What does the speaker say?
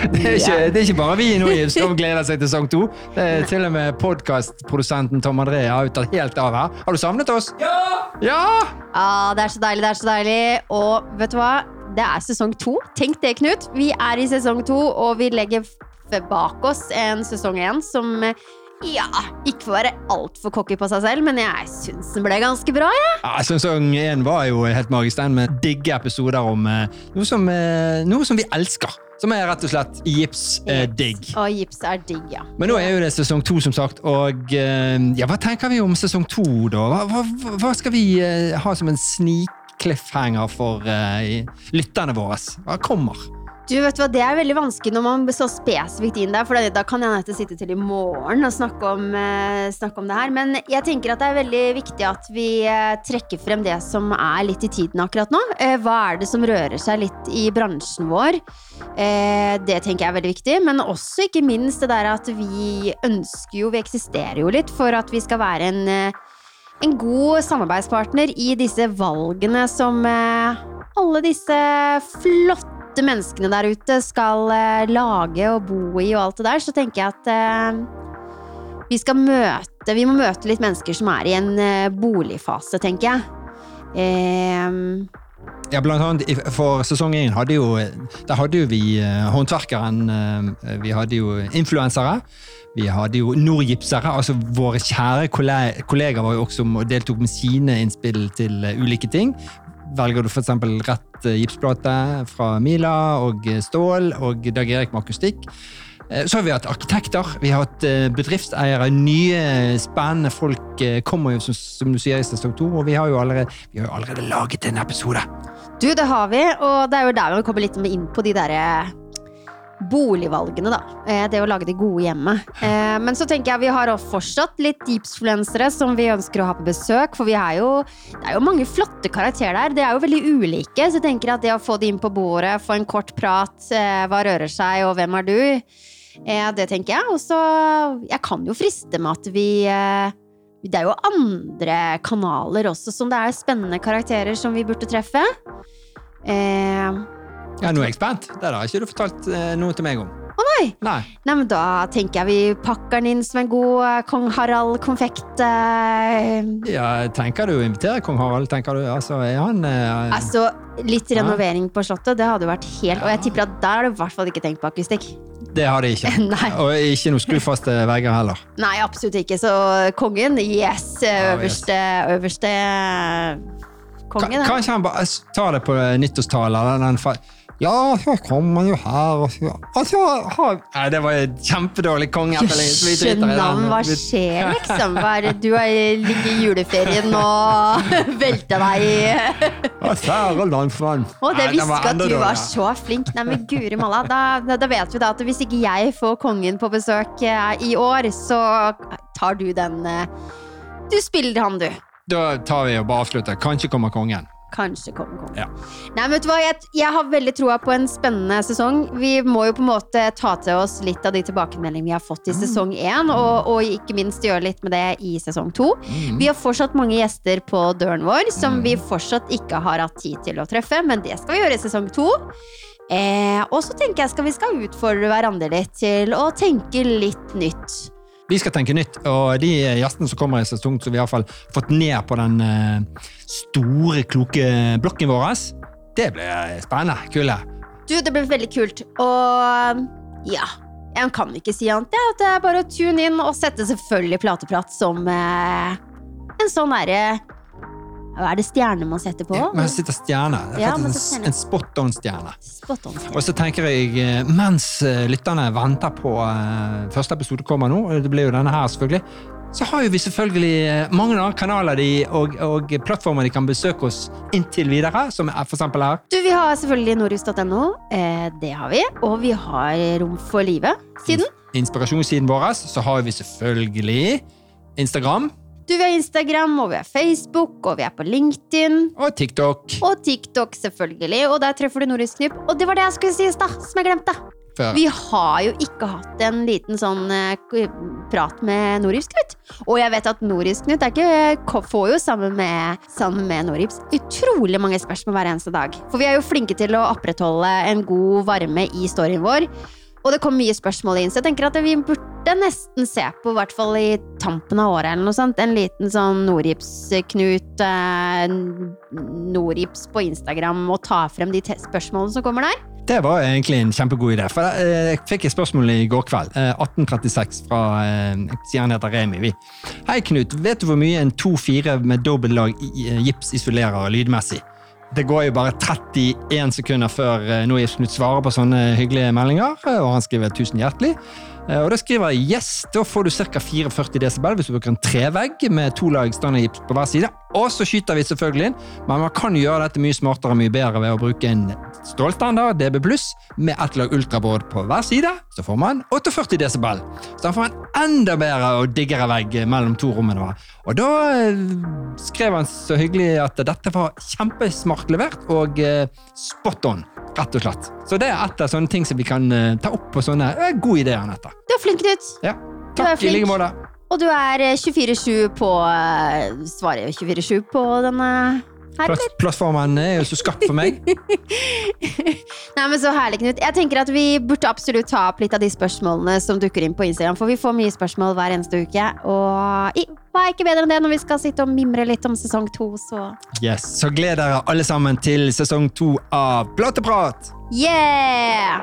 Det er, ikke, det er ikke bare vi i som gleder seg til sesong to. Det er til og med podkastprodusenten Tom André har jo tatt helt av her. Har du savnet oss? Ja! ja! Ah, det er så deilig, det er så deilig. Og vet du hva? Det er sesong to. Tenk det, Knut. Vi er i sesong to, og vi legger bak oss en sesong én som ja, ikke får være altfor cocky på seg selv, men jeg syns den ble ganske bra. Ja. Ja, Sesong én var jo helt magisk, den med digge episoder om eh, noe, som, eh, noe som vi elsker. Som er rett og slett gips-digg. Og gips er digg, ja. Men nå er jo det sesong to, som sagt. Og eh, ja, hva tenker vi om sesong to, da? Hva, hva, hva skal vi eh, ha som en snik-cliffhanger for eh, lytterne våre? Hva kommer? Du vet hva, Det er veldig vanskelig når man så spesifikt inn der, for da kan jeg nødt sitte til i morgen og snakke om, eh, snakke om det her. Men jeg tenker at det er veldig viktig at vi eh, trekker frem det som er litt i tiden akkurat nå. Eh, hva er det som rører seg litt i bransjen vår? Eh, det tenker jeg er veldig viktig. Men også ikke minst det der at vi ønsker jo, vi eksisterer jo litt for at vi skal være en, eh, en god samarbeidspartner i disse valgene som alle disse flotte menneskene der ute skal eh, lage og bo i og alt det der, så tenker jeg at eh, vi skal møte Vi må møte litt mennesker som er i en eh, boligfase, tenker jeg. Eh, Ja, blant annet for sesong én hadde jo Der hadde jo vi håndverkeren, vi hadde jo influensere. Vi hadde jo nordgipsere, altså våre kjære kollegaer var jo også og deltok med sine innspill til ulike ting. Velger du f.eks. rett eh, gipsplate fra Mila og eh, stål og Dag Erik med akustikk. Eh, Så har vi hatt arkitekter, vi har hatt bedriftseiere, nye spennende folk kommer jo som, du sier i sesong to, og vi har jo allerede, har jo allerede laget en episode. du, det har vi, og det er jo der vi kommer litt inn på de derre boligvalgene, da. Eh, Det å lage det gode hjemmet. Eh, Men så tenker jeg vi har fortsatt litt deepsfluensere som vi ønsker å ha på besøk. For vi er jo, det er jo mange flotte karakterer der. De er jo veldig ulike. Så jeg tenker at det å få de inn på bordet, få en kort prat, eh, hva rører seg, og hvem er du? Det tenker jeg. Og så Jeg kan jo friste med at vi det er jo andre kanaler også som det er spennende karakterer som vi burde treffe. Eh, Ja, nå er jeg spent. Det har ikke du fortalt eh, noe til meg om. Å nei! Nei. Nei, men Da tenker jeg vi pakker den inn som en god eh, kong Harald-konfekt. Eh, Ja, tenker du å invitere kong Harald? Tenker du, altså, er han eh, altså, litt renovering på Slottet, det hadde vært helt Og jeg tipper at der har du i hvert fall ikke tenkt på akustikk. Det har de ikke. Og ikke noe skrufaste vegger heller. Nei, absolutt ikke. Så kongen, yes! Ja, Øverste, øverste kongen. Ka- Kanskje han bare tar det på nyttårstale? eller den fa- Ja, så kommer han jo her og så, og så har Nei, det var en kjempedårlig kongeetterligning. så vi driter i den. Jøssenavn, hva skjer liksom? Hva er det? Du har ligget i juleferien og velta deg i Kjære landsmann. Og det visste var ikke at du var så flink. Nei, men guri malla, da, da, da vet vi da at hvis ikke jeg får kongen på besøk eh, i år, så tar du den eh, Du spiller han, du. Da tar vi og bare avslutter. Kanskje kommer kongen. Kanskje kommer kongen. Ja. Nei, vet du hva? Jeg, jeg har veldig troa på en spennende sesong. Vi må jo på en måte ta til oss litt av de tilbakemeldingene vi har fått i sesong én, og, og ikke minst gjøre litt med det i sesong to. Mm. Vi har fortsatt mange gjester på døren vår som vi fortsatt ikke har hatt tid til å treffe, men det skal vi gjøre i sesong to. Eh, og så tenker jeg skal vi skal utfordre hverandre litt til å tenke litt nytt. Vi skal tenke nytt, og de gjestene som kommer i sesong, som vi har fått ned på den eh, store, kloke blokken vår, det blir spennende. Kule. Du, det blir veldig kult. Og ja, jeg kan ikke si annet. Ja, det er bare å tune inn og sette selvfølgelig plateprat som eh, en sånn derre er det stjerne man setter på? Men man sitter stjerne. Er Ja, man en, en spot on-stjerne. Spot on. Og så tenker jeg, eh, mens eh, lytterne venter på eh, første episode kommer nå, det blir jo denne her selvfølgelig, så har jo vi selvfølgelig mange andre kanaler de, og, og plattformer de kan besøke oss inntil videre, som er for her. Du, Vi har selvfølgelig norhus.no. Eh, det har vi. Og vi har Rom for livet-siden. Inspirasjonssiden vår, så har vi selvfølgelig Instagram Du, Vi har Instagram, og vi har Facebook, og vi er på LinkedIn. og TikTok. Og TikTok, selvfølgelig. Og der treffer du Nordisk Knipp. Og det var det jeg skulle si i stad, som jeg glemte. Før. Vi har jo ikke hatt en liten sånn eh, prat med Noribs Knut. Og jeg vet at Noribs Knut ikke, får jo sammen med, sammen med Noribs utrolig mange spørsmål hver eneste dag. For vi er jo flinke til å opprettholde en god varme i storyen vår. Og det kom mye spørsmål inn, så jeg tenker at vi burde nesten se på, i hvert fall i tampen av året eller noe sånt, en liten sånn Nordgips-Knut eh, Nordgips på Instagram og ta frem de spørsmålene som kommer der. Det var egentlig en kjempegod idé. For eh, Jeg fikk et spørsmål i går kveld. eh, 1836 fra eh, sier han heter Remi. Vi. Hei, Knut. Vet du hvor mye en 2-4 med dobbeltlag gips isolerer lydmessig? Det går jo bare 31 sekunder før Nordgips Knut svarer på sånne hyggelige meldinger, og han skriver 'tusen hjertelig'. Eh, Og da skriver jeg 'yes', da får du ca. 44 desibel hvis du bruker en trevegg med to lag standardgips på hver side. Og så skyter vi selvfølgelig inn, men man kan gjøre dette mye smartere og mye bedre ved å bruke en stålstandard DB pluss med ett lag ultrabroad på hver side. Så får man 48 desibel. Så da får man enda bedre og diggere vegg mellom to rommene. Og da eh, skrev han så hyggelig at dette var kjempesmart levert og eh, spot on. Rett og slett. Så det er et av sånne ting som vi kan eh, ta opp på sånne eh, gode ideer, Anette. Du er flink, Knut. Ja. Du er Takk i flink. like måte. Og du er eh, 24-7 på eh, Svarer 24-7 på denne her, eller? plattformen er jo så skapt for meg. Nei, men Så herlig, Knut. Jeg tenker at Vi burde absolutt ta opp litt av de spørsmålene som dukker inn på Instagram. For vi får mye spørsmål hver eneste uke. Og i- hva er ikke bedre enn det når vi skal sitte og mimre litt om sesong to, så Yes, Så gled dere alle sammen til sesong to av Plateprat! yeah!